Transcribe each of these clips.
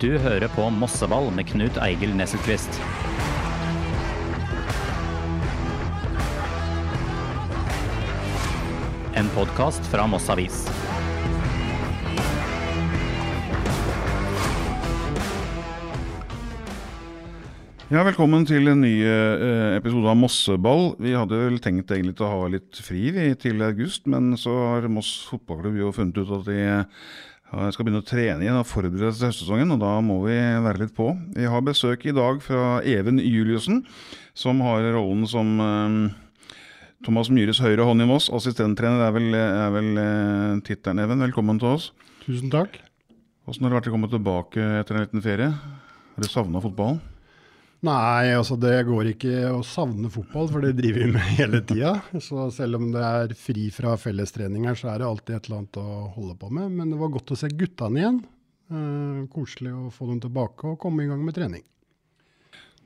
Du hører på Mosseball med Knut Eigil Nesselquist. En podkast fra Moss Avis. Ja, Velkommen til en ny eh, episode av Mosseball. Vi hadde vel tenkt egentlig til å ha litt fri til august, men så har Moss fotballklubb jo funnet ut at de eh, skal begynne å trene igjen og forberede til høstsesongen, og da må vi være litt på. Vi har besøk i dag fra Even Juliussen, som har rollen som eh, Thomas Myhres høyre hånd i Moss. Assistenttrener er vel, er vel eh, tittelen, Even. Velkommen til oss. Tusen takk. Hvordan har det vært å komme tilbake etter en liten ferie? Har du savna fotballen? Nei, altså det går ikke å savne fotball, for det driver vi med hele tida. Så selv om det er fri fra fellestreninger, så er det alltid et eller annet å holde på med. Men det var godt å se guttene igjen. Eh, koselig å få dem tilbake og komme i gang med trening.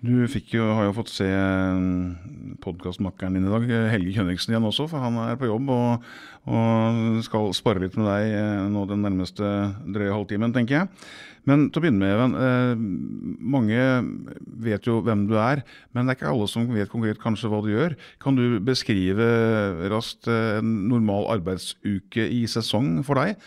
Du jo, har jo fått se mm, podkastmakkeren din i dag, Helge Kjønriksen igjen også, for han er på jobb og, og skal spare litt med deg eh, nå den nærmeste drøye halvtimen, tenker jeg. Men til å begynne med, Even. Eh, mange vet jo hvem du er, men det er ikke alle som vet konkret kanskje hva du gjør. Kan du beskrive raskt eh, en normal arbeidsuke i sesong for deg?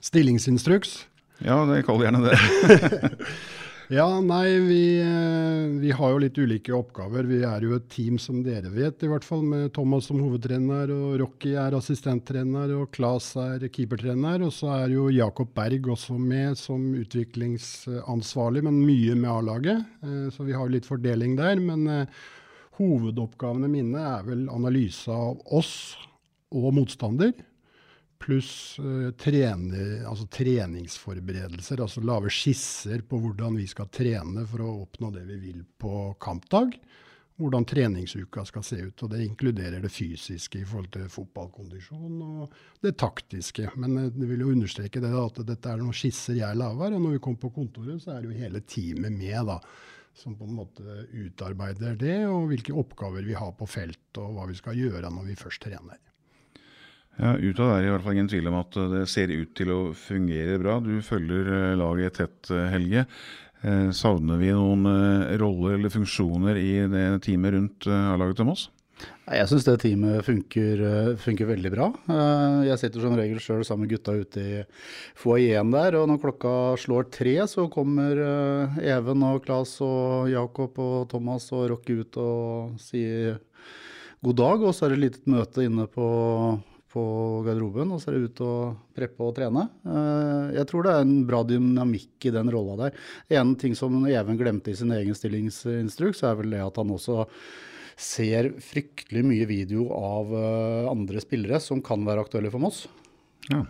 Stillingsinstruks. Ja, det kaller gjerne det. Ja, nei, vi, eh, vi, har jo litt ulike oppgaver. Vi er jo et team som dere vet, i hvert fall, med Thomas som hovedtrener, og Rocky er assistenttrener, og Claes er keepertrener. Og så er jo Jakob Berg også med som utviklingsansvarlig, men mye med A-laget. Eh, så vi har litt fordeling der. Men eh, hovedoppgavene mine er vel analyse av oss og motstander pluss uh, altså treningsforberedelser. Altså lage skisser på hvordan vi skal trene for å oppnå det vi vil på kampdag. Hvordan treningsuka skal se ut. og Det inkluderer det fysiske i forhold til fotballkondisjon og det taktiske. Men jeg eh, vil jo understreke det at dette er noen skisser jeg lager. Og når vi kommer på kontoret, så er det jo hele teamet med. da, som på en måte utarbeider det, og hvilke oppgaver vi har på felt, og hva vi skal gjøre når vi først trener. Ja, Utad er det i hvert fall ingen tvil om at det ser ut til å fungere bra. Du følger eh, laget tett, eh, Helge. Eh, savner vi noen roller eller funksjoner i det teamet rundt A-laget til Moss? Jeg syns det teamet funker, funker, veldig bra. Jeg sitter som regel sjøl sammen med gutta ute i foajeen der. Og når klokka slår tre, så kommer Even og Klas og Jakob og Thomas og Rocky ut og sier god dag. Og så er det et lite møte inne på på garderoben, og så er det ut og preppe og trene. Eh, jeg tror det er en bra dynamikk i den rolla der. En ting som Even glemte i sin egen stillingsinstruks, er vel det at han også ser fryktelig mye video av eh, andre spillere som kan være aktuelle for Moss. Ja.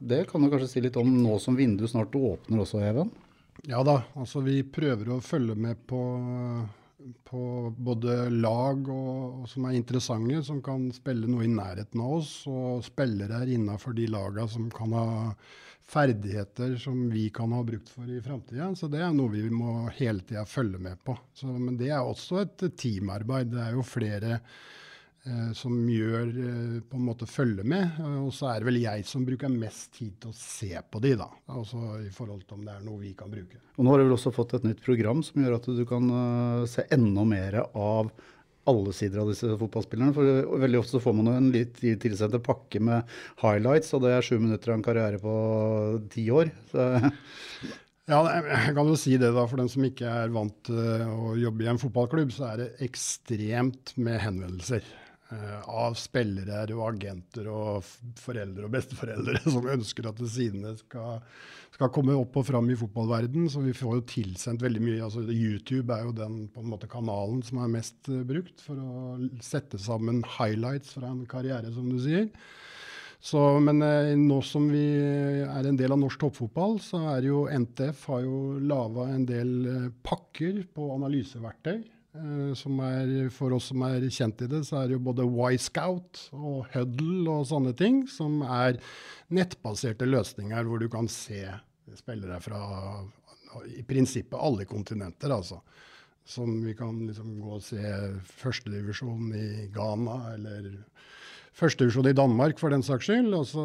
Det kan du kanskje si litt om nå som vinduet snart åpner også, Even? Ja da, altså vi prøver å følge med på på både lag og, og, som er interessante, som kan spille noe i nærheten av oss, og spillere innafor de lagene som kan ha ferdigheter som vi kan ha brukt for i framtida. Så det er noe vi må hele tida følge med på. Så, men det er også et teamarbeid. Det er jo flere som gjør eh, på en måte følger med. Eh, og så er det vel jeg som bruker mest tid til å se på de, da. Altså i forhold til om det er noe vi kan bruke. Og nå har du vel også fått et nytt program som gjør at du kan se enda mer av alle sider av disse fotballspillerne. For veldig ofte så får man jo en litt tilsendt pakke med highlights, og det er sju minutter av en karriere på ti år. Så ja, jeg kan jo si det da, For den som ikke er vant til å jobbe i en fotballklubb, så er det ekstremt med henvendelser. Eh, av spillere og agenter og foreldre og besteforeldre som ønsker at sidene skal, skal, komme opp og fram i fotballverden. Så vi får jo tilsendt veldig mye. altså YouTube er jo den måte kanalen som er mest uh, brukt for å sette sammen highlights fra en karriere, som du sier. Så, men eh, nå som vi er en del av norsk toppfotball, så er jo NTF har jo laga en del eh, pakker på analyseverktøy Eh, som er, for oss som er kjent i det, så er det jo både Y-Scout og Huddle og sånne ting, som er nettbaserte løsninger hvor du kan se spillere fra i prinsippet alle kontinenter, altså. Som vi kan liksom gå og se førstedivisjon i Ghana eller førstedivisjon i Danmark, for den saks skyld, og så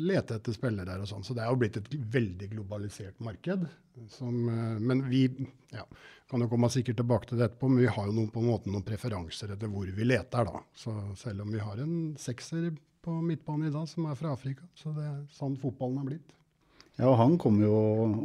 lete etter spillere der og sånn. Så det er jo blitt et veldig globalisert marked. Som, eh, men vi ja, kan jo komme sikkert tilbake til det etterpå, men vi har jo noen, på en måte noen preferanser etter hvor vi leter, da. Så selv om vi har en sekser på midtbanen i dag som er fra Afrika, så det er sånn fotballen har blitt. Ja, og Han kom jo,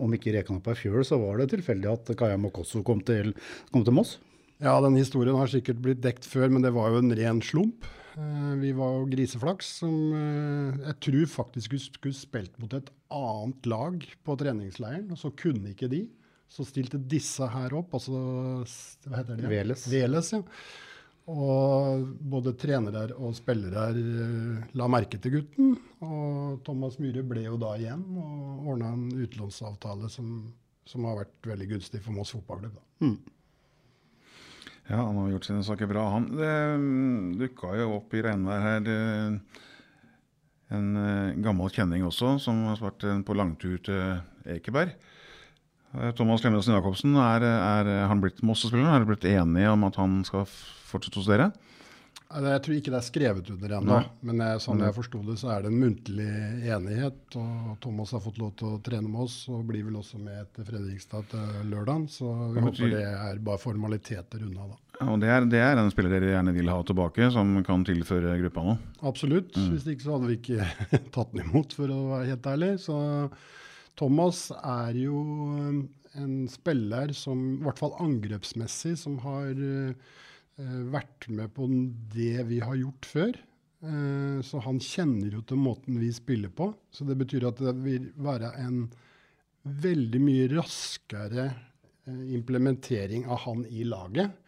om ikke Rekan på ei fjøl, så var det tilfeldig at Kaya Mokosso kom til, kom til Moss? Ja, den historien har sikkert blitt dekt før, men det var jo en ren slump. Eh, vi var jo griseflaks som eh, jeg tror faktisk skulle spilt mot et annet lag på treningsleiren, og så kunne ikke de. Så stilte disse her opp, altså hva heter det? Veles. Veles, ja. Og både trenere og spillere uh, la merke til gutten. Og Thomas Myhre ble jo da igjen og ordna en utlånsavtale som, som, har vært veldig gunstig for Moss fotballklubb. Mm. Ja, han har gjort sine saker bra, han. Det mm, dukka jo opp i regnvær her en eh, gammel kjenning også, som har vært på langtur til Ekeberg. Eh, Thomas Clemensen Jacobsen, er, er, han blitt Mosse-spiller? Er blitt enig om at han skal fortsette hos dere? Jeg tror ikke det er skrevet under ennå, men jeg, sånn jeg forsto det, så er det en muntlig enighet. og Thomas har fått lov til å trene med oss og blir vel også med til Fredrikstad til lørdag. Så vi det håper det er bare formaliteter unna, da. Ja, og det er, det er, en spiller dere gjerne vil ha tilbake, som kan tilføre gruppa noe? Absolutt. Mm. Hvis ikke så hadde vi ikke tatt den imot, for å være helt ærlig. Så Thomas er jo en spiller som, i hvert fall angrepsmessig, som har Eh, vært med på det vi har gjort før. Eh, så han kjenner jo til måten vi spiller på. Så det betyr at det vil være en veldig mye raskere eh, implementering av han i laget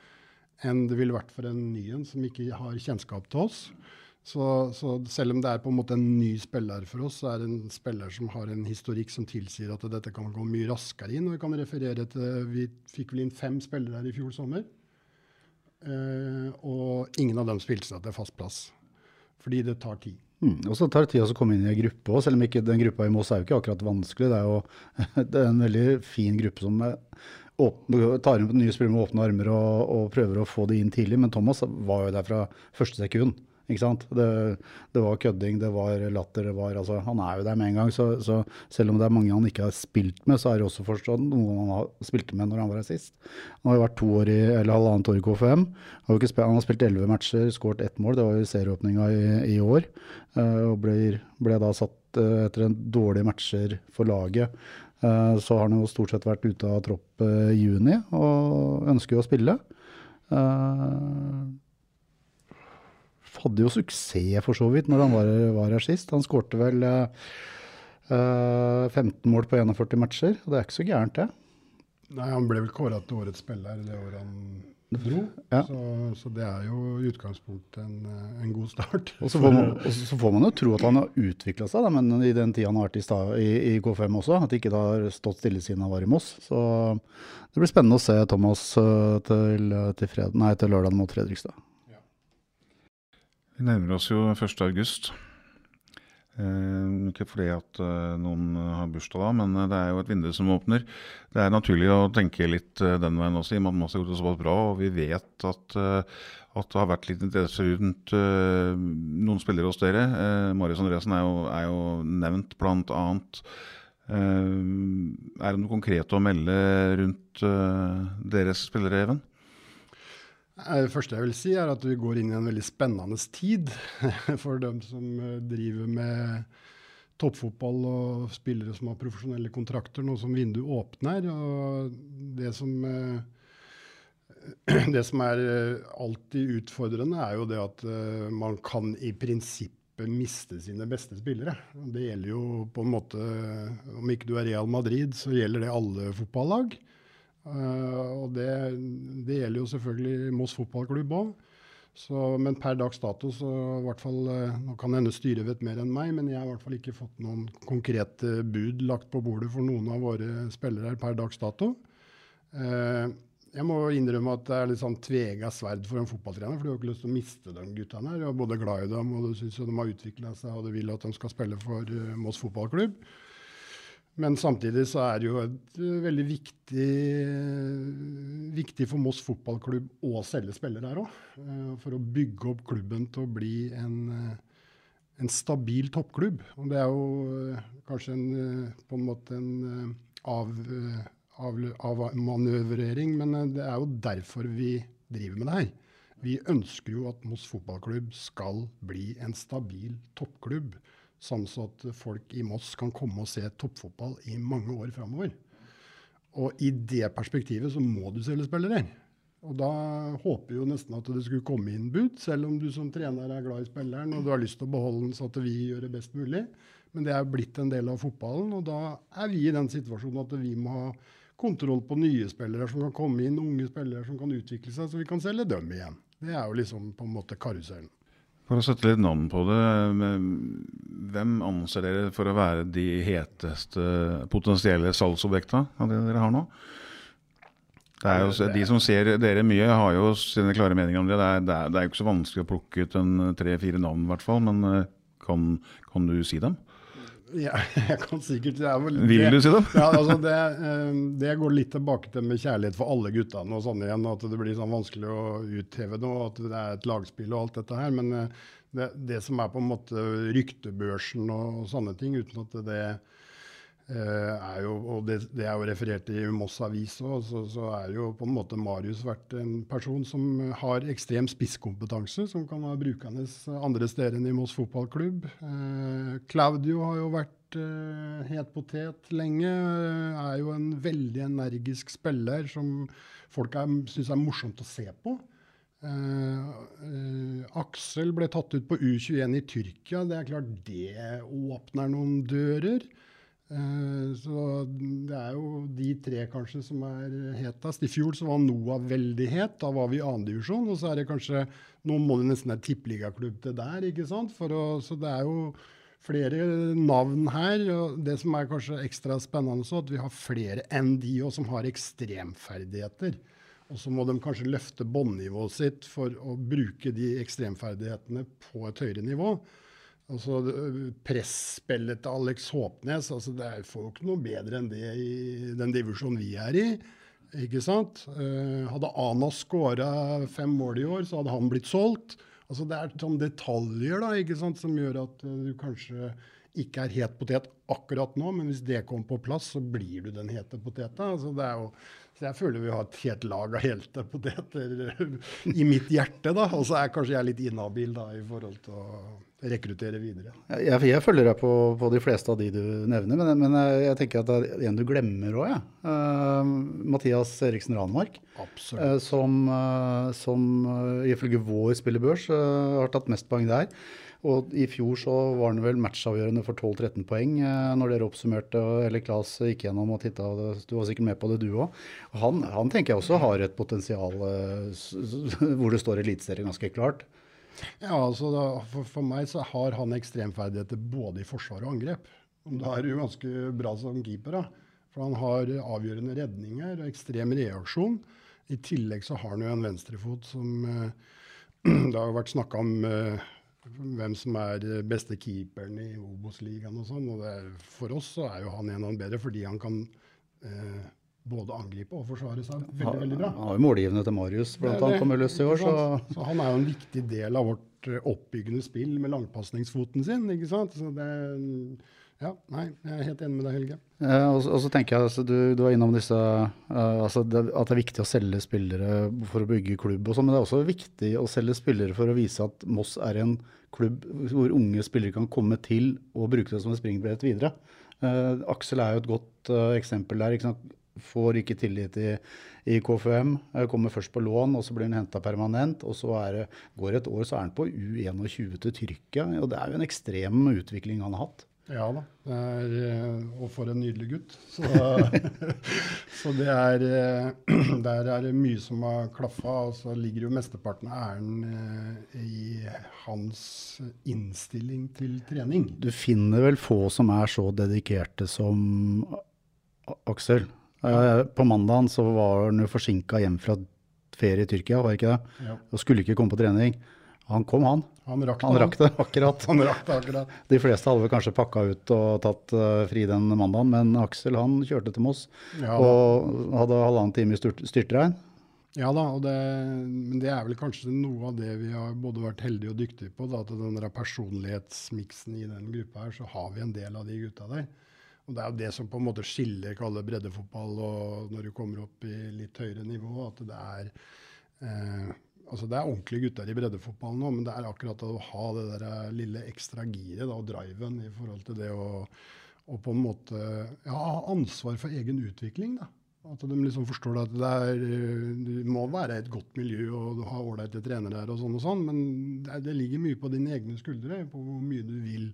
enn det ville vært for en ny en som ikke har kjennskap til oss. Så, så, selv om det er på en måte en ny spiller for oss, så er det en spiller som har en historikk som tilsier at dette kan gå mye raskere inn. Og vi kan referere til Vi fikk vel inn fem spillere her i fjor sommer. Uh, og ingen av dem spilte seg til fast plass. Fordi det tar tid. Mm, og så tar det tid å komme inn i en gruppe òg, selv om ikke den gruppa i Moss er jo ikke akkurat vanskelig. Det er jo det er en veldig fin gruppe som åpne, tar inn på nye spillere med åpne armer og, og, prøver å få det inn tidlig. Men Thomas var jo der fra første sekund. Ikke sant? Det, det, var kødding, det var latter. det var, altså, Han er jo der med en gang. Så, så, selv om det er mange han ikke har spilt med, så er det også forstått noen han har spilt med når han var her sist. Han har jo vært to år i, eller halvannet år i KFM. Han har, spilt, han har spilt elleve matcher, skåret ett mål. Det var jo serieåpninga i, i, år. Uh, og ble, ble, da satt uh, etter en dårlige matcher for laget. Uh, så har han jo stort sett vært ute av tropp i juni og ønsker jo å spille. Uh, hadde jo suksess for så vidt når han var, var her sist. Han skårte vel uh, eh, 15 eh, mål på 41 matcher. og Det er ikke så gærent, det. Nei, Han ble vel kåra til årets spiller det året han dro. Ja. Så, så, det er jo i utgangspunktet en, eh, en god start. Og så, man, og så, får man, jo tro at han har utvikla seg, da, men i den tida han har vært i, i, i, K5 også. At det ikke har stått stille siden han var i Moss. Så det blir spennende å se Thomas til, til, fred, nei, til lørdag mot Fredrikstad. Vi nærmer oss jo 1. august. Eh, ikke fordi at eh, noen har bursdag da, men eh, det er jo et vindu som åpner. Det er naturlig å tenke litt eh, den veien også, i og med at masse har gjort såpass bra. Og vi vet at, eh, at, det har vært litt interesse rundt eh, noen spillere hos dere. Marius Andresen er jo, er jo nevnt blant annet. er det noe konkret å melde rundt deres spillere, Even? Det første jeg vil si, er at vi går inn i en veldig spennende tid for dem som eh, driver med toppfotball og spillere som har profesjonelle kontrakter, nå som vinduet åpner. Og det som, eh, det som er eh, alltid utfordrende, er jo det at man kan i prinsippet miste sine beste spillere. Det gjelder jo på en måte Om ikke du er Real Madrid, så gjelder det alle fotballag. Uh, og det, det, gjelder jo selvfølgelig Moss fotballklubb òg. Men per dags dato så hvert fall, uh, Nå kan hende styret vet mer enn meg, men jeg har i hvert fall ikke fått noen konkrete bud lagt på bordet for noen av våre spillere per dags dato. Jeg må innrømme at det er litt sånn tvega sverd for en fotballtrener. For du har ikke lyst til å miste de guttene her. Du er både glad i dem, og du syns de har utvikla seg og du vil at de skal spille for Moss fotballklubb. Men samtidig så er det jo et eh, veldig viktig, viktig for Moss fotballklubb å selge spillere her òg. Eh, for å bygge opp klubben til å bli en, eh, en stabil toppklubb. Og det er jo kanskje en, på en måte en av, av, avmanøvrering, men det er jo derfor vi driver med det her. Vi ønsker jo at Moss fotballklubb skal bli en stabil toppklubb, sånn så at folk i Moss kan komme og se toppfotball i mange år framover. Og i det perspektivet så må du selge spillere. Og da håper jo nesten at det skulle komme inn bud, selv om du som trener er glad i spilleren og du har lyst til å beholde den så at vi gjør det best mulig. Men det er blitt en del av fotballen, og da er vi i den situasjonen at vi må ha kontroll på nye spillere som kan komme inn, unge spillere som kan utvikle seg, så vi kan selge dem igjen. Det er jo liksom på en måte karusellen. For å sette litt navn på det, hvem anser dere for å være de heteste potensielle salgsobjekta av det dere har nå? Det er jo, de som ser dere mye, har jo sine klare meninger om det. Det er, det er, det er jo ikke så vanskelig å plukke ut en tre-fire navn, i hvert fall. Men eh, kan, kan du si dem? Ja, jeg kan sikkert det er vel, Vil du si dem? Ja, altså det, eh, det går litt tilbake til med kjærlighet for alle guttene og sånn igjen. At det blir sånn vanskelig å utheve noe, at det er et lagspill og alt dette her. Men eh, det, det som er på en måte ryktebørsen og, sånne ting, uten at det eh, er jo, og det, det er jo referert i Moss Avis òg, så, så er jo på en måte Marius vært en person som har ekstrem spisskompetanse, som kan ha brukende andre steder enn i Moss fotballklubb. Eh, Claudio har jo vært eh, het potet lenge. eh, er jo en veldig energisk spiller som folk syns er morsomt å se på. Eh, eh, Aksel ble tatt ut på U21 i Tyrkia. Det er klart det åpner noen dører. Eh, så det er jo de tre kanskje som er hetest. I fjor så var Noah veldig het. Da var vi i andredivisjon. Og så er det kanskje Nå må det nesten være tippeligaklubb til der, ikke sant? Å, så det er jo flere navn her. og Det som er kanskje ekstra spennende, så at vi har flere enn de og som har ekstremferdigheter. Og så må de kanskje løfte båndnivået sitt for å bruke de ekstremferdighetene på et høyere nivå. Altså Presspillet til Alex Håpnes altså det er- jo ikke noe bedre enn det i den divisjonen vi er i. Ikke sant? Eh, hadde Ana skåra fem mål i år, så hadde han blitt solgt. Altså Det er sånne detaljer da, ikke sant, som gjør at eh, du kanskje ikke er het potet akkurat nå, men hvis det kommer på plass, så blir du den hete poteta. Altså det er jo, så jeg føler vi har et helt lag av helte poteter i mitt hjerte. da, Og så er kanskje jeg litt inhabil da, i forhold til å rekruttere videre. Jeg, jeg følger deg på, på de fleste av de du nevner, men, men jeg, jeg tenker at det er en du glemmer òg, jeg. Uh, Mathias Eriksen Ranmark. Eh, som, uh, som eh, ifølge vår spillebørs eh, har tatt mest poeng der. Og i fjor så var han vel matchavgjørende for 12-13 poeng eh, når dere oppsummerte, eller Klas gikk gjennom og titta. Du var sikkert med på det, du òg. Han, han tenker jeg også har et potensial eh, hvor det står eliteserie ganske klart. Ja, altså da, for, for meg så har han ekstremferdigheter både i forsvar og angrep. Da er du ganske bra som keeper. da. For han har avgjørende redninger og ekstrem reaksjon. I tillegg så har han jo en venstrefot som eh, Det har vært snakka om hvem som er eh, beste keeperen i Obos-ligaen og sånn. Og er, for oss så er jo han en av de bedre fordi han kan eh, både angripe og forsvare seg veldig, veldig bra. Han har jo målgivende til Marius, blant annet, på Mølløs i år. så... så han er jo en viktig del av vårt eh, oppbyggende spill med langpasningsfoten sin. ikke sant? Så det er- Ja, nei, jeg er helt enig med deg, Helge. Eh, og, så- tenker jeg, altså, du, du var innom disse, uh, altså det, at det er viktig å selge spillere for å bygge klubb og sånn, men det er også viktig å selge spillere for å vise at Moss er en klubb hvor unge spillere kan komme til og bruke det som et springbrett videre. Uh, Aksel er jo et godt uh, eksempel der. ikke sant? Får ikke tillit i, i KFUM, kommer først på lån, og så blir han henta permanent. og Så det, går et år, så er han på U21 til Tyrkia. og Det er jo en ekstrem utvikling han har hatt. Ja da. Er, eh, og for en nydelig gutt. Så, så det er eh, Der er det mye som har klaffa. Og så ligger jo mesteparten av æren eh, i hans innstilling til trening. Du finner vel få som er så dedikerte som Aksel. På mandagen så var han jo forsinka hjem fra ferie i Tyrkia, var ikke det? Ja. Og skulle ikke komme på trening. Han kom, han. Han rakk. Han rakk det akkurat. Han rakk det akkurat. De fleste hadde vel kanskje pakka ut og tatt uh, fri den mandagen, men Aksel han kjørte til Moss Ja, og hadde halvannen time i styrt, styrtregn. Ja da, det, men det er vel kanskje noe av det vi har både vært heldige og dyktige på. Da, at den personlighetsmiksen i den gruppa her, så har vi en del av de gutta der. Og Det er jo det som på en måte skiller kalle breddefotball og når du kommer opp i litt høyere nivå. At det er eh, altså det er ordentlige gutter i breddefotballen nå, men det er akkurat å ha det der lille ekstra giret og driven i forhold til det å, å på en måte ja, ha ansvar for egen utvikling. da. At de liksom forstår at det, er, det må være et godt miljø og du har ålreite trenere der, og sånn og sånn, men det, det, ligger mye på dine egne skuldre på hvor mye du vil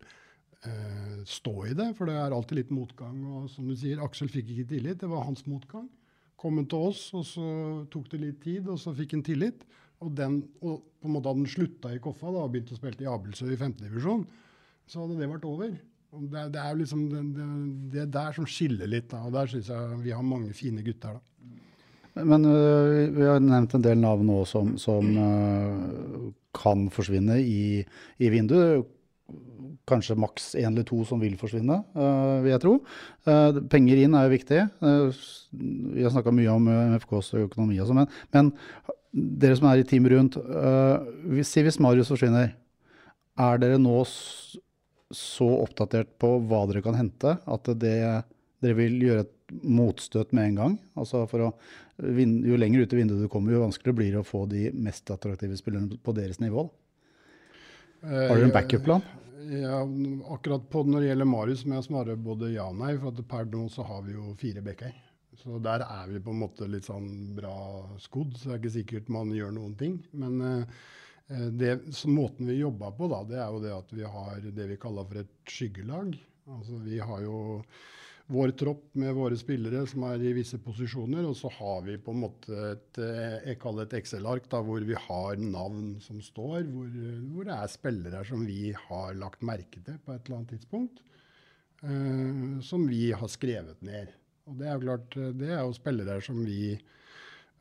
eh, stå i det. For det er alltid litt motgang. Og som du sier, Aksel fikk ikke tillit. Det var hans motgang. Kom han til oss, og så tok det litt tid, og så fikk han tillit. Og, den, og på en måte hadde han slutta i Koffa da, og begynt å spille i Abelsø i femtedivisjon, så hadde det vært over. Det, det, er liksom det, det, det der som skiller litt, da, og der syns jeg vi har mange fine gutter. da. Men uh, vi har nevnt en del navn nå som, som uh, kan forsvinne i, i vinduet. Kanskje maks én eller to som vil forsvinne, uh, vil jeg tro. penger inn er jo viktig. vi har snakka mye om MFKs økonomi og sånn, men, men, dere som er i team rundt, si hvis Marius forsvinner, er dere nå så oppdatert på hva dere kan hente, at det, dere vil gjøre et motstøt med en gang? Altså for å, Jo lenger ut i vinduet du kommer, jo vanskeligere blir det å få de mest attraktive spillerne på deres nivå. Har dere en backup-plan? Ja, akkurat på Når det gjelder Marius, må jeg svare både ja og nei. For per nå så har vi jo fire backer. Så der er vi på en måte litt sånn bra skodd. Så det er ikke sikkert man gjør noen ting. Men Eh, det, måten vi jobber på, da, det er jo det at vi har det vi kaller for et skyggelag. Altså, vi har jo vår tropp med våre spillere som er i visse posisjoner, og så har vi på en måte et, eh, jeg kaller et Excel-ark hvor vi har navn som står, hvor, hvor, det er spillere som vi har lagt merke til på et eller annet tidspunkt, eh, som vi har skrevet ned. Og det er jo klart, det er jo spillere som vi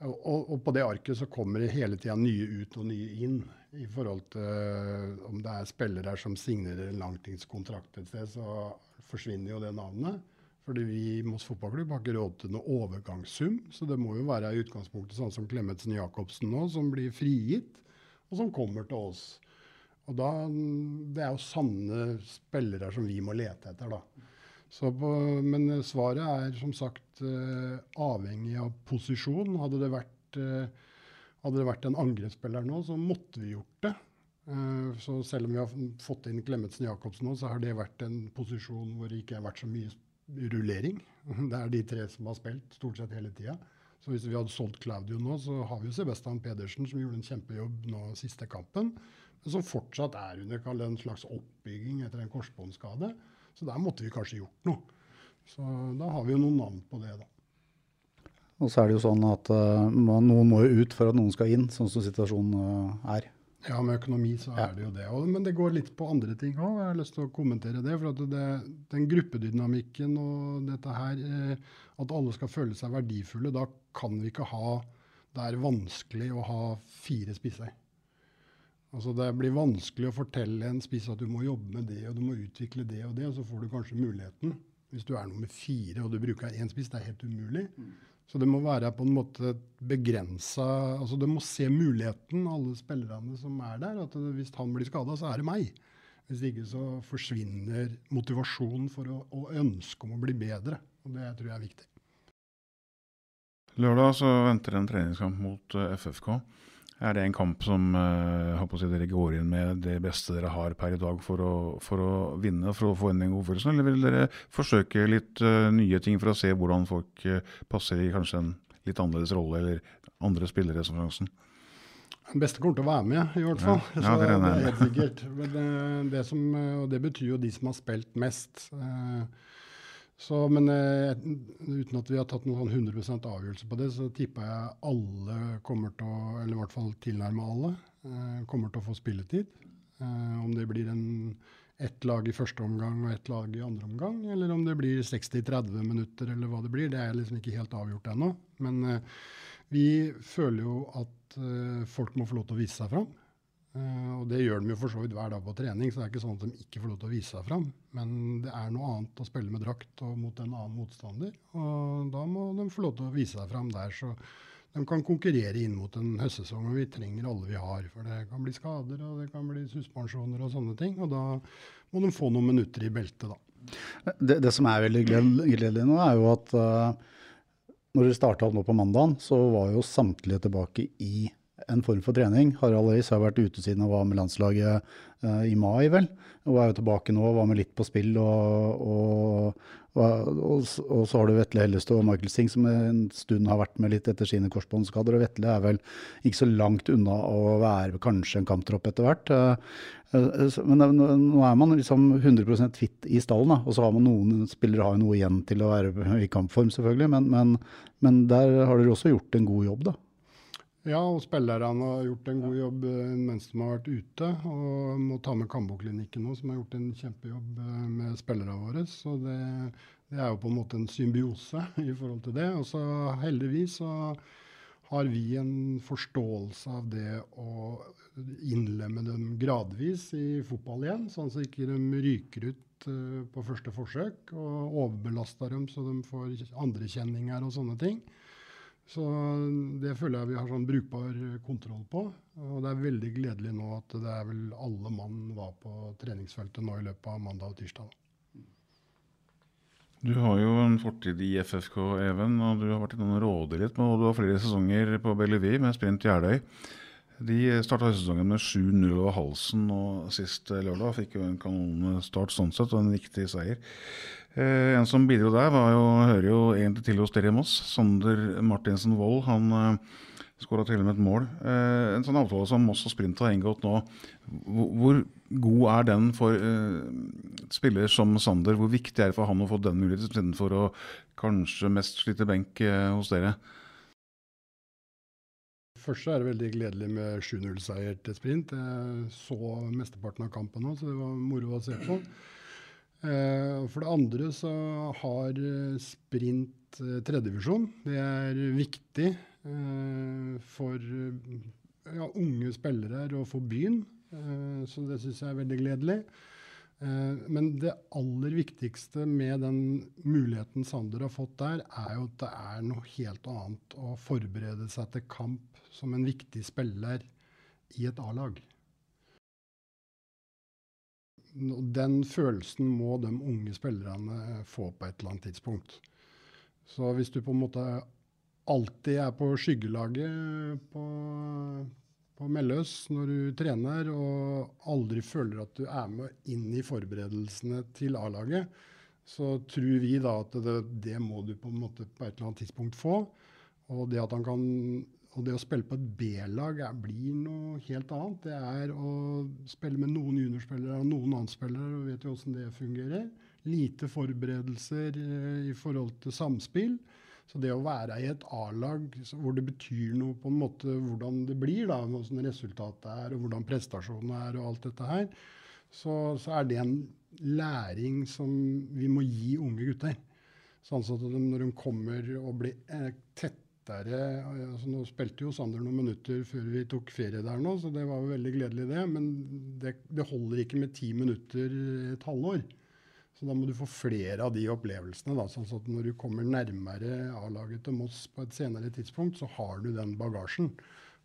og, og, på det arket så kommer det hele tida nye ut og nye inn. I forhold til uh, om det er spillere som signerer en langtidskontrakt et sted, så forsvinner jo det navnet. Fordi vi i Moss fotballklubb har ikke råd til noe overgangssum. Så det må jo være i utgangspunktet sånn som Klemetsen Jacobsen nå, som blir frigitt, og som kommer til oss. Og da, Det er jo sanne spillere som vi må lete etter, da. På, men svaret er som sagt uh, avhengig av posisjon. Hadde det, vært, uh, hadde det vært en angrepsspiller nå, så måtte vi gjort det. Så selv om vi har fått inn Klemetsen Jacobsen nå, så har det vært en posisjon hvor det ikke har vært så mye rullering. Det er de tre som har spilt stort sett hele tida. Så hvis vi hadde solgt Claudio nå, så har vi jo Sebastian Pedersen, som gjorde en kjempejobb nå siste kampen, men som fortsatt er under en slags oppbygging etter en korsbåndskade. Så der måtte vi kanskje gjort noe. Så da har vi jo noen navn på det, da. Og så er det jo sånn at uh, noen må jo ut for at noen skal inn, sånn som situasjonen uh, er. Ja, med økonomi så er det jo det. Og, men det går litt på andre ting òg. Jeg har lyst til å kommentere det. For det, den gruppedynamikken og dette her, eh, at alle skal føle seg verdifulle, da kan vi ikke ha Det er vanskelig å ha fire spisser. Altså Det blir vanskelig å fortelle en spiss at du må jobbe med det og du må utvikle det og det, og så får du kanskje muligheten. Hvis du er nummer fire og du bruker én spiss, det er helt umulig. Så det må være på en måte begrensa altså Du må se muligheten, alle spillerne som er der. at Hvis han blir skada, så er det meg. Hvis ikke så forsvinner motivasjonen for å, og ønske om å bli bedre. og Det tror jeg er viktig. Lørdag så venter en treningskamp mot eh, FFK. Er det en kamp som uh, si, dere går inn med det beste dere har per i dag for å, for å vinne, for å få inn en god følelse, eller vil dere forsøke litt uh, nye ting for å se hvordan folk uh, passer i kanskje en litt annerledes rolle, eller andre spillere som sjansen? Den beste kommer til å være med, i hvert fall. Ja, ja, det, er det er helt sikkert. Det, det, som, og det betyr jo de som har spilt mest. Uh, så, men eh, uten at vi har tatt noen 100% sånn avgjørelse på det, så tipper jeg alle kommer til å, eller i hvert fall tilnærme alle, eh, kommer til å få spilletid. Eh, om det blir en, ett lag i første omgang og ett lag i andre omgang, eller om det blir 60-30 minutter, eller hva det blir, det er liksom ikke helt avgjort ennå. Men vi føler jo at folk må få lov til å vise seg fram. Uh, og det gjør de jo for så vidt hver dag på trening, så det er ikke sånn at de ikke får lov til å vise seg fram. Men det er noe annet å spille med drakt og mot en annen motstander. Og da må de få lov til å vise seg fram der. Så de kan konkurrere inn mot en høstsesong. Og vi trenger alle vi har. For det kan bli skader og det kan bli suspensjoner og sånne ting. Og da må de få noen minutter i beltet, da. Det, det som er veldig gledelig nå, er jo at uh, når dere starta opp nå på mandagen, så var jo samtlige tilbake i en form for trening. Harald Reis har vært ute siden han var med landslaget uh, i mai, vel. Og er jo tilbake nå, var med litt på spill. Og, og, og, og så har du Vetle Hellestad og Michael Singh som en stund har vært med litt etter sine korsbåndskader. Og Vetle er vel ikke så langt unna å være kanskje en kamptropp etter hvert. Uh, men nå er man liksom 100% fit i stallen, da. og så har man noen spillere har noe igjen til å være i kampform, selvfølgelig. Men, men, men der har dere også gjort en god jobb, da. Ja, og spillerne har gjort en god jobb eh, mens de har vært ute. Og må ta med Kambo-klinikken nå, som har gjort en kjempejobb eh, med spillerne våre. Så det, det, er jo på en måte en symbiose i forhold til det. Og så heldigvis så har vi en forståelse av det å innlemme dem gradvis i fotball igjen, sånn at ikke de ryker ut uh, på første forsøk og overbelaster dem så de får andrekjenninger og sånne ting. Så det føler jeg vi har sånn brukbar kontroll på. Og det er veldig gledelig nå at det er vel alle mann var på treningsfeltet nå i løpet av mandag og tirsdag. Du har jo en fortid i FFK, Even, og du har vært innom noen litt. Og du har flere sesonger på Bellevue med Sprint Jeløy. De starta sesongen med 7-0 over halsen, og sist lørdag fikk jo en kanonstart sånn sett, og en viktig seier. Eh, en som bidro der, var jo, hører jo egentlig til hos dere i Moss. Sander Martinsen Wold. Han eh, skåra til og med et mål. Eh, en sånn avtale som Moss og Sprint har inngått nå, hvor, hvor god er den for eh, spiller som Sander? Hvor viktig er det for han å få den muligheten istedenfor å kanskje mest slite benk eh, hos dere? Først så er det veldig gledelig med 7-0-seier til sprint. Jeg så mesteparten av kampen nå, så det var moro å se på. Eh, for det andre så har eh, sprint eh, tredjevisjon. Det er viktig for ja, unge spillere og for byen. Så det syns jeg er veldig gledelig. Men det aller viktigste med den muligheten Sander har fått der, er jo at det er noe helt annet å forberede seg til kamp som en viktig spiller i et A-lag den følelsen må de unge spillerne få på et eller annet tidspunkt. Så hvis du på en måte alltid er på skyggelaget på, på Melløs når du trener, og aldri føler at du er med inn i forberedelsene til A-laget, så tror vi da at det, det, må du på en måte på et eller annet tidspunkt få. Og det at han kan og det å spille på et B-lag blir noe helt annet. Det er å spille med noen juniorspillere og noen annenspillere, og vet jo åssen det fungerer. Lite forberedelser eh, i forhold til samspill. Så det å være i et A-lag hvor det betyr noe på en måte hvordan det blir, da, hvordan resultatet er, og hvordan prestasjonen er, og alt dette her, så, så, er det en læring som vi må gi unge gutter. Sånn at de, når de kommer og blir eh, tett lettere altså Nå spilte jo Sander noen minutter før vi tok ferie der nå, så det var jo veldig gledelig, det. Men det, det holder ikke med ti minutter et halvår. Så da må du få flere av de opplevelsene. Da, sånn at når du kommer nærmere A-laget til Moss på et senere tidspunkt, så har du den bagasjen.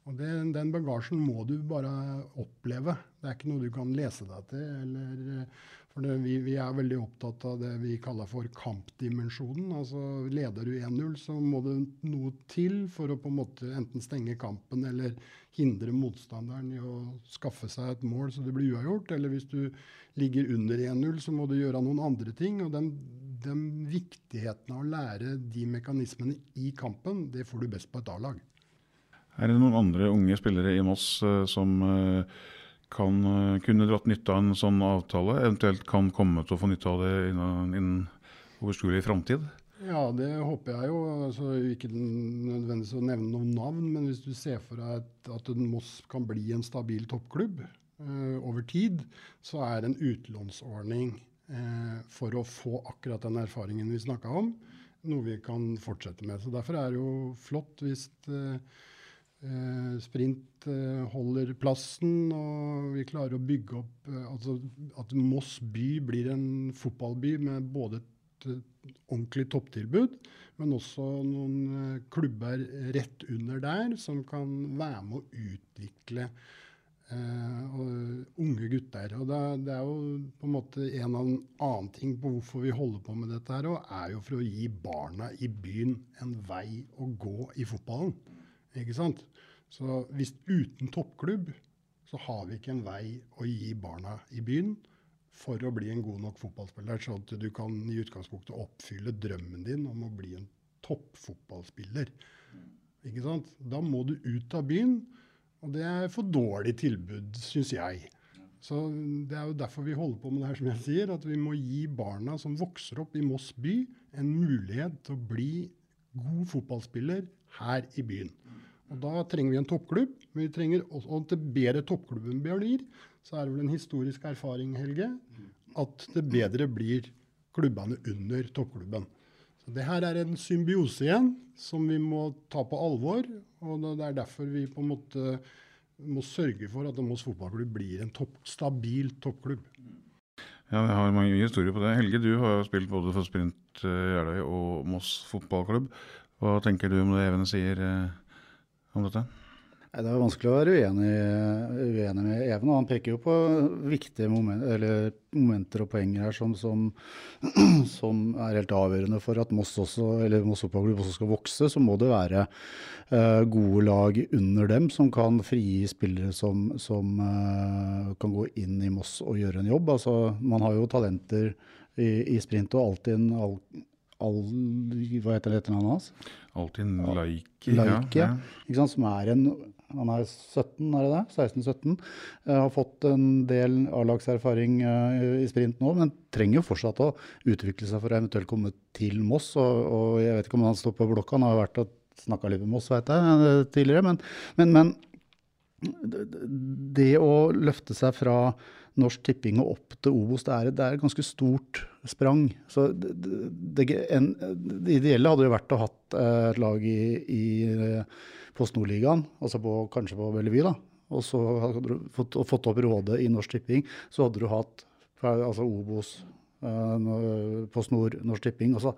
Og det, Den bagasjen må du bare oppleve. Det er ikke noe du kan lese deg til eller for det, vi, vi, er veldig opptatt av det vi kaller for kampdimensjonen. Altså Leder du 1-0, så må det noe til for å på en måte enten stenge kampen eller hindre motstanderen i å skaffe seg et mål så det blir uavgjort. Eller hvis du ligger under 1-0, så må du gjøre noen andre ting. og den, den viktigheten av å lære de mekanismene i kampen, det får du best på et A-lag. Er det noen andre unge spillere i Moss uh, som uh, kan uh, kunne dratt nytte av en sånn avtale, eventuelt kan komme til å få nytte av det innen, innen overskuelig framtid? Ja, det håper jeg jo. Altså, ikke nødvendigvis å nevne noen navn, men hvis du ser for deg at, at Moss kan bli en stabil toppklubb uh, over tid, så er en utlånsordning uh, for å få akkurat den erfaringen vi snakka om, noe vi kan fortsette med. Så Derfor er det jo flott hvis uh, Eh, sprint eh, holder plassen, og vi klarer å bygge opp eh, altså At Moss by blir en fotballby med både et ordentlig topptilbud, men også noen eh, klubber rett under der som kan være med å utvikle eh, unge gutter. Og det, det, er jo på en måte en av annen ting på hvorfor vi holder på med dette her, og er jo for å gi barna i byen en vei å gå i fotballen. Ikke sant? Så hvis uten toppklubb så har vi ikke en vei å gi barna i byen for å bli en god nok fotballspiller, sånn at du kan i utgangspunktet oppfylle drømmen din om å bli en toppfotballspiller. Ikke sant? Da må du ut av byen, og det er for dårlig tilbud, syns jeg. Så Det er jo derfor vi holder på med det her, som jeg sier, at vi må gi barna som vokser opp i Moss by, en mulighet til å bli god fotballspiller her i byen. Og Da trenger vi en toppklubb. Men vi trenger også, og til bedre toppklubben blir, så er det vel en historisk erfaring, Helge, at det bedre blir klubbene under toppklubben. Så Det her er en symbiose igjen som vi må ta på alvor. og Det er derfor vi på en måte må sørge for at Moss fotballklubb blir en topp, stabil toppklubb. Ja, jeg har mange historier på det. Helge, du har jo spilt både for Sprint Jeløy og Moss fotballklubb. Hva tenker du om det Even sier? Eh, om dette? Det er vanskelig å være uenig, uenig med Even. Han peker jo på viktige momenter, momenter og poenger her som, som, som, er helt avgjørende for at Moss også, eller Moss fotballklubb også skal vokse. Så må det være uh, gode lag under dem som kan frigi spillere som, som uh, kan gå inn i Moss og gjøre en jobb. Altså, man har jo talenter i, i sprint og alltid all, Hva heter det etternavnet hans? Altinn Laiki. Laiki ja, ja. Som er en Han er 17, er det det? 16-17. Uh, har fått en del A-lagserfaring uh, i sprint nå, men trenger jo fortsatt å utvikle seg for å eventuelt komme til Moss. Og, og jeg vet ikke om han står på blokka, han har vært og snakka litt med Moss, vet jeg, uh, tidligere. Men, men, men det å løfte seg fra Norsk Tipping og opp til Obos, det er, det er et ganske stort sprang. Så det, det, en, det, ideelle hadde jo vært å hatt eh, et lag i, i eh, Post Nordligaen, altså på, kanskje på Bellevue, da. Og så hadde du fått, fått opp rådet i Norsk Tipping, så hadde du hatt altså Obos, på Snor, Norsk Tipping. Så,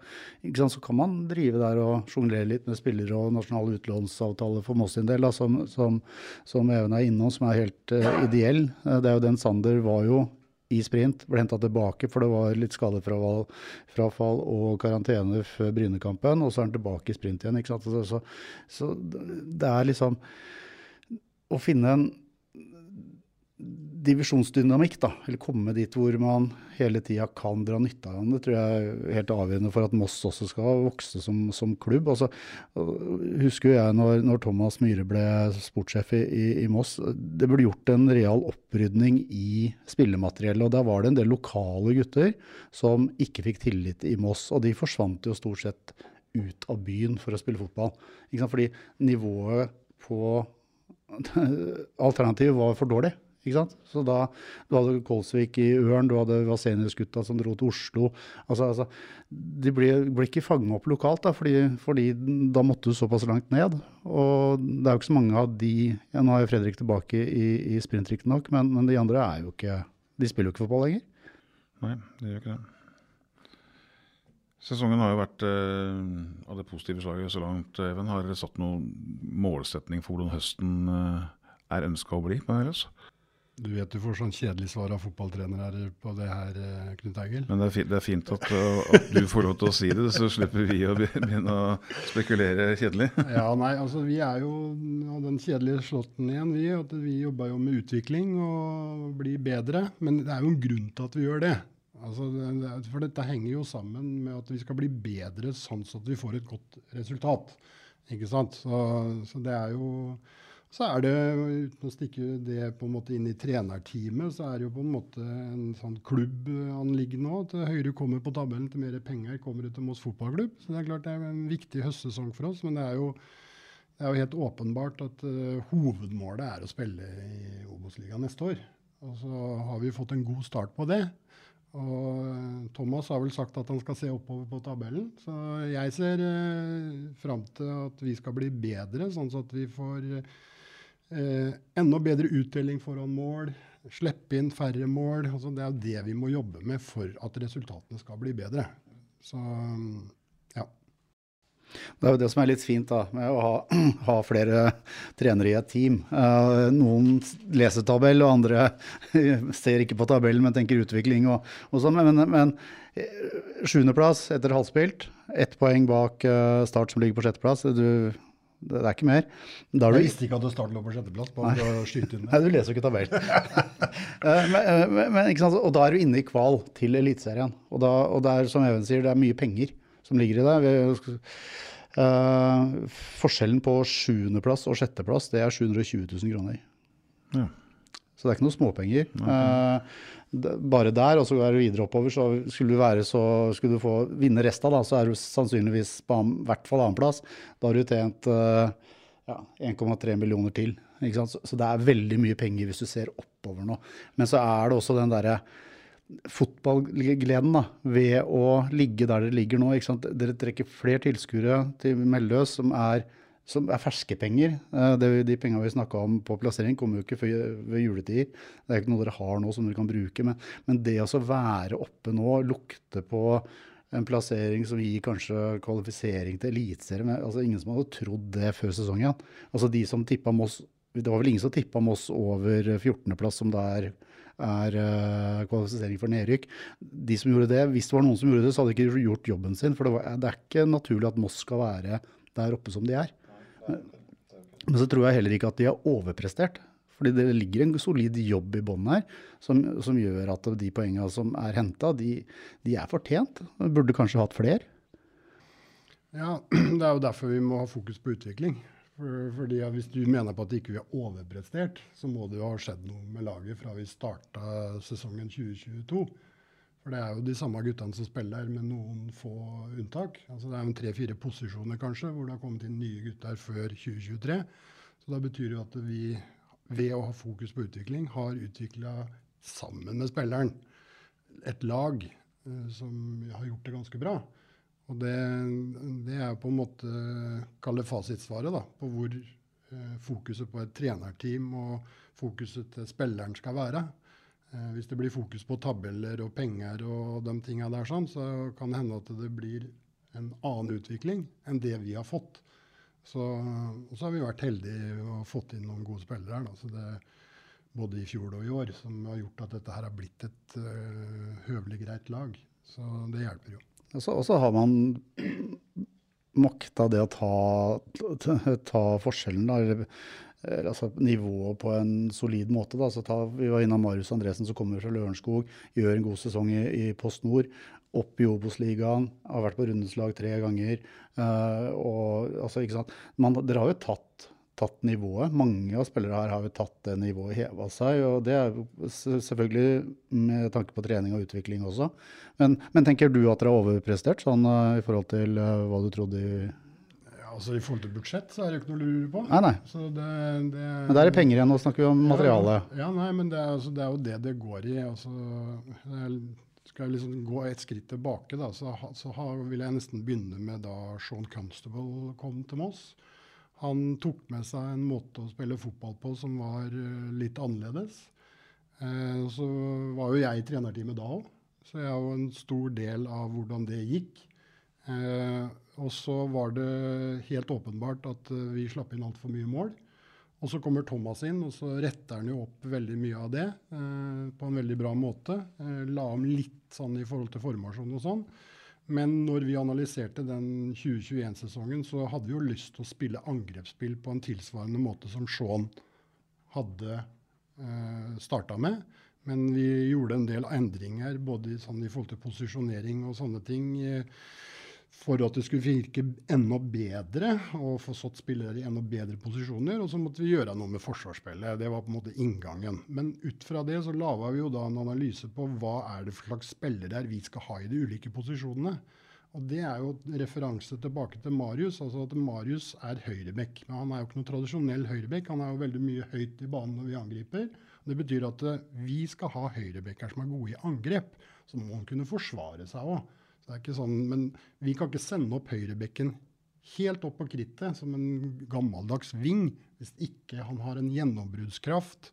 så, kan man drive der og sjonglere litt med spillere og nasjonale utlånsavtaler for Moss sin del, da, som, som, som, Even er innom, som er helt uh, ideell. Uh, det er jo den Sander var jo i sprint, ble henta tilbake for det var litt skadefrafall og karantene før Brynekampen, og så er han tilbake i sprint igjen. ikke sant? Så, så, så det er liksom å finne en divisjonsdynamikk, da, eller komme dit hvor man hele tida kan dra nytte av. Det tror jeg er helt avgjørende for at Moss også skal vokse som, som klubb. Altså, husker jeg når, når, Thomas Myhre ble sportssjef i, i, Moss, det ble gjort en real opprydning i spillemateriellet. og Der var det en del lokale gutter som ikke fikk tillit i Moss. Og de forsvant jo stort sett ut av byen for å spille fotball. Fordi nivået på alternativet var for dårlig. Ikke sant? Så da, Du hadde Kolsvik i Ørn, du hadde Vasenius-gutta som dro til Oslo. Altså, altså, de ble, ble ikke fanget opp lokalt, da, fordi, fordi, da måtte du såpass langt ned. Og det er jo ikke så mange av de ja, Nå er jo Fredrik tilbake i, i sprint, riktignok, men, men de andre er jo ikke De spiller jo ikke fotball lenger. Nei, de gjør ikke det. Sesongen har jo vært eh, av det positive slaget så langt. Even, har satt noen målsetning for hvordan høsten eh, er ønska å bli på Høyres? Du vet du får sånn kjedelig svar av fotballtrenere på det her, eh, Knut Eigil. Men det er, fint, det er fint at, at, du får lov til å si det, så slipper vi å begynne å spekulere kjedelig. Ja, nei, altså Vi er jo av den kjedelige slåtten igjen, vi. at Vi jobber jo med utvikling og blir bedre. Men det er jo en grunn til at vi gjør det. Altså, for dette henger jo sammen med at vi skal bli bedre sånn at vi får et godt resultat. Ikke sant? Så, så det er jo så er det, uten å stikke det på en måte inn i trenerteamet, så er det jo på en måte en sånn klubbanliggende òg. Til høyere kommer på tabellen, til mer penger kommer det til Moss fotballklubb. Så det er klart det er en viktig høstsesong for oss. Men det er jo, det er jo helt åpenbart at uh, hovedmålet er å spille i Obos-ligaen neste år. Og så har vi fått en god start på det. Og eh, Thomas har vel sagt at han skal se oppover på tabellen. Så jeg ser eh, fram til at vi skal bli bedre, sånn at vi får Eh, enda bedre utdeling foran mål, slippe inn færre mål. Altså det er jo det vi må jobbe med for at resultatene skal bli bedre. Så ja. Det er jo det som er litt fint da, med å ha, ha flere trenere i et team. Eh, noen leser tabell, og andre ser ikke på tabellen, men tenker utvikling. og, og sånn. Men, men sjuendeplass etter halvspilt, ett poeng bak uh, Start som ligger på sjetteplass. Du det er ikke mer. Da jeg visste ikke at du startet på sjetteplass. På Nei. å skyte inn Nei, du leser jo ikke tabellen. Eh, men, eh, men, men, ikke? Og da er du inne i kval til Eliteserien. Og, da, og det er som Even sier, det er mye penger som ligger i det. uh, forskjellen på sjuendeplass og sjetteplass det er 720 000 kroner. Ja. Så det er ikke noe småpenger. Okay. Uh, bare der, og så er du videre oppover, så skulle du, være så, skulle du få vinne resta, da, så er du sannsynligvis på i hvert fall annenplass. Da har du tjent uh, ja, 1,3 millioner til. Så, så, det er veldig mye penger hvis du ser oppover nå. Men så er det også den derre fotballgleden da, ved å ligge der dere ligger nå. Dere trekker flere tilskuere til Melløs som er som er ferske penger. Eh, de pengene vi snakka om på plassering, kommer jo ikke før, ved juletider. Det er ikke noe dere har nå som dere kan bruke. Men, men det å være oppe nå, lukte på en plassering som gir kanskje kvalifisering til eliteserien altså Ingen som hadde trodd det før sesongen. Altså de som Moss Det var vel ingen som tippa Moss over 14.-plass, som det er, er uh, kvalifisering for nedrykk. De som gjorde det, Hvis det var noen som gjorde det, så hadde de ikke gjort jobben sin. For det, var, det er ikke naturlig at Moss skal være der oppe som de er. Men så tror jeg heller ikke at de har overprestert. Fordi det ligger en solid jobb i bånn her som, som, gjør at de poengene som er henta, de, de, er fortjent. Burde kanskje hatt flere. Ja, det er jo derfor vi må ha fokus på utvikling. For, fordi Hvis du mener på at ikke vi har overprestert, så må det jo ha skjedd noe med laget fra vi starta sesongen 2022. For det er jo de samme guttene som spiller, med noen få unntak. Altså Det er jo tre-fire posisjoner kanskje, hvor det har kommet inn nye gutter før 2023. Så da betyr det at vi ved å ha fokus på utvikling har utvikla sammen med spilleren et lag uh, som har gjort det ganske bra. Og det, det er på en måte Kall det fasitsvaret da, på hvor uh, fokuset på et trenerteam og fokuset til spilleren skal være. Eh, hvis det blir fokus på tabeller og penger og de tinga der, sånn, så kan det hende at det blir en annen utvikling enn det vi har fått. Så, og så har vi vært heldige og fått inn noen gode spillere her. Da, så det, både i fjor og i år, som har gjort at dette her har blitt et uh, høvelig greit lag. Så det hjelper jo. Og så har man makta det å ta, ta, ta forskjellen, da. Eh, altså nivået på en solid måte. Da. Så ta, vi var innom Marius Andresen som kommer fra Lørenskog, gjør en god sesong i, i Post Nord. Opp i Obos-ligaen, har vært på rundeslag tre ganger. Uh, og, altså, ikke sant? Man, dere har jo tatt, tatt, nivået. Mange av spillere her har jo tatt det nivået heva seg. og Det er selvfølgelig med tanke på trening og utvikling også. Men, men tenker du at dere har overprestert sånn, uh, i forhold til uh, hva du trodde i altså I forhold til budsjett så er det jo ikke noe å lure på. Nei, nei. Det, det, men der er det penger igjen, nå snakker vi om materiale. Ja, ja nei, men det er, altså, det er, jo det det går i. Altså, skal jeg liksom gå et skritt tilbake, da, så, så har, vil jeg nesten begynne med da Sean Constable kom til Moss. Han tok med seg en måte å spille fotball på som var uh, litt annerledes. Eh, så var jo jeg i trenerteamet da òg, så jeg er jo en stor del av hvordan det gikk. Uh, og så var det helt åpenbart at eh, vi slapp inn altfor mye mål. Og så kommer Thomas inn, og så retter han jo opp veldig mye av det eh, på en veldig bra måte. Eh, la om litt sånn i forhold til formasjon og sånn. Men når vi analyserte den 2021-sesongen, så hadde vi jo lyst til å spille angrepsspill på en tilsvarende måte som Shaun hadde eh, starta med. Men vi gjorde en del endringer både sånn i forhold til posisjonering og sånne ting. Eh, for at det skulle virke enda bedre og få satt spillere i enda bedre posisjoner. Og så måtte vi gjøre noe med forsvarsspillet. Det var på en måte inngangen. Men ut fra det så laga vi jo da en analyse på hva er det for slags spillere vi skal ha i de ulike posisjonene. Og det er jo referanse tilbake til Marius. altså at Marius er høyrebekk. Men han er jo ikke noe tradisjonell høyrebekk. Han er jo veldig mye høyt i banen når vi angriper. Det betyr at vi skal ha høyrebekker som er gode i angrep. Så må han kunne forsvare seg òg. Det er ikke sånn, Men vi kan ikke sende opp høyrebekken helt opp på krittet som en gammeldags ving hvis ikke han har en gjennombruddskraft,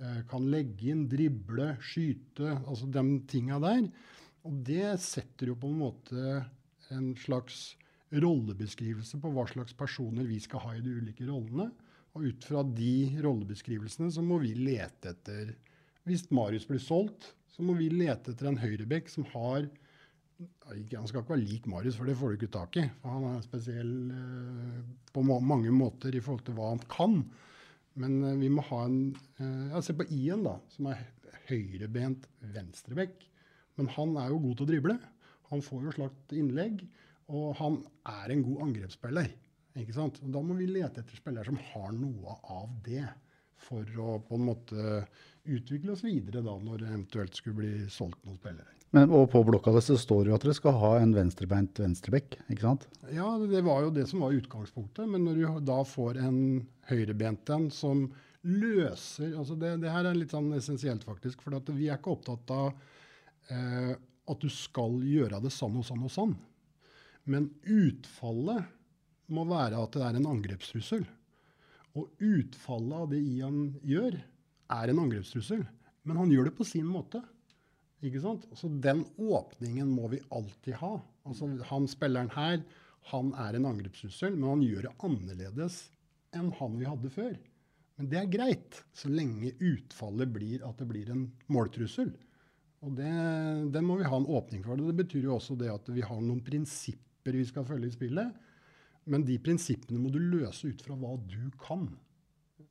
eh, kan legge inn, drible, skyte, altså de tinga der. Og det setter jo på en måte en slags rollebeskrivelse på hva slags personer vi skal ha i de ulike rollene. Og ut fra de rollebeskrivelsene så må vi lete etter Hvis Marius blir solgt, så må vi lete etter en høyrebekk som har Han skal ikke være lik Marius, for det får du ikke tak i. Han er spesiell eh, på mange måter i forhold til hva han kan. Men eh, vi må ha en eh, ja, Se på Ian, da, som er høyrebent venstrebekk. Men han er jo god til å drible. Han får jo slakt innlegg. Og han er en god angrepsspiller. ikke sant? Og da må vi lete etter spillere som har noe av det, for å på en måte utvikle oss videre da, når det eventuelt skulle bli solgt noen spillere. Men, og på blokka deres står jo at dere skal ha en venstrebeint venstrebekk, ikke sant? Ja, det var jo det som var utgangspunktet. Men når du da får en høyrebent en som løser altså det, det, her er litt sånn essensielt, faktisk. For vi er ikke opptatt av eh, at du skal gjøre det sånn og sånn og sånn. Men utfallet må være at det er en angrepstrussel. Og utfallet av det Ian gjør, er en angrepstrussel. Men han gjør det på sin måte. Ikke sant? Så den åpningen må vi alltid ha. Altså, han spilleren her, han er en angrepstrussel, men han gjør det annerledes enn han vi hadde før. Men det er greit, så lenge utfallet blir at det blir en måltrussel. Og det, det må vi ha en åpning for. Det betyr jo også det at vi har noen prinsipper vi skal følge i spillet. Men de prinsippene må du løse ut fra hva du kan.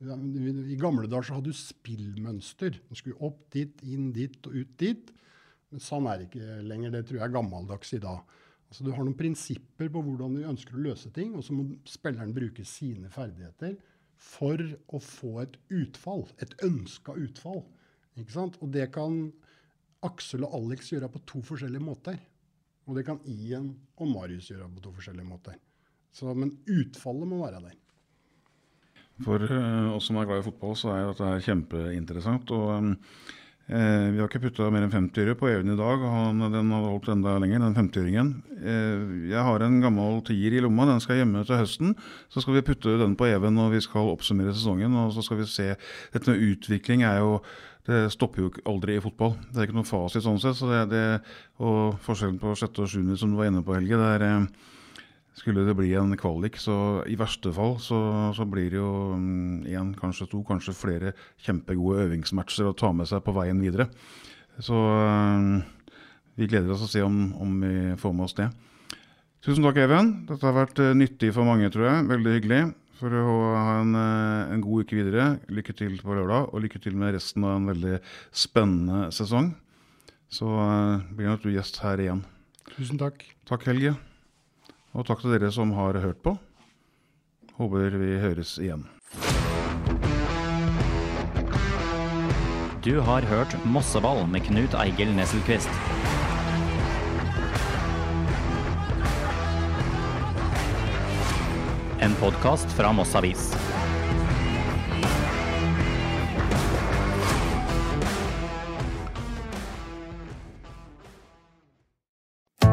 I gamle dager så hadde du spillmønster. Du skulle opp dit, inn dit og ut dit. Men sånn er det ikke lenger. Det tror jeg er gammeldags i dag. Altså, du har noen prinsipper på hvordan du ønsker å løse ting, og så må spilleren bruke sine ferdigheter for å få et utfall. Et ønska utfall. Ikke sant? Og det kan Aksel og Alex gjøre på to forskjellige måter. Og det kan Ian og Marius gjøre på to forskjellige måter. Så, men utfallet må være der. For uh, oss som er glad i fotball, så er dette kjempeinteressant. og Eh, uh, Vi har ikke putta mer enn 50 øre på Even i dag. Han, den hadde holdt enda lenger, den 50-øringen. Eh, jeg har en gammel tier i lomma, den skal hjemme til høsten. Så skal vi putte den på Even vi skal oppsummere sesongen. Og så skal vi se Dette med utvikling er jo det stopper jo aldri i fotball. Det er ikke noe fasit sånn sett. Så det, det, og forskjellen på sjette og sjuende som du var inne på, Helge, det er eh, skulle det bli en kvalik, så i verste fall så, så blir det jo én, mm, kanskje to, kanskje flere kjempegode øvingsmatcher å ta med seg på veien videre. Så eh, vi gleder oss å se om, om vi får med oss det. Tusen takk, Even. Dette har vært eh, nyttig for mange, tror jeg. Veldig hyggelig for å ha en, eh, en, god uke videre. Lykke til på lørdag, og lykke til med resten av en veldig spennende sesong. Så blir nok du gjest her igjen. Tusen takk. Takk, Helge. Og takk til dere som har hørt på. Håper vi høres igjen. Du har hørt Mosseball med Knut Eigil Nesselquist. en podkast fra Moss Avis.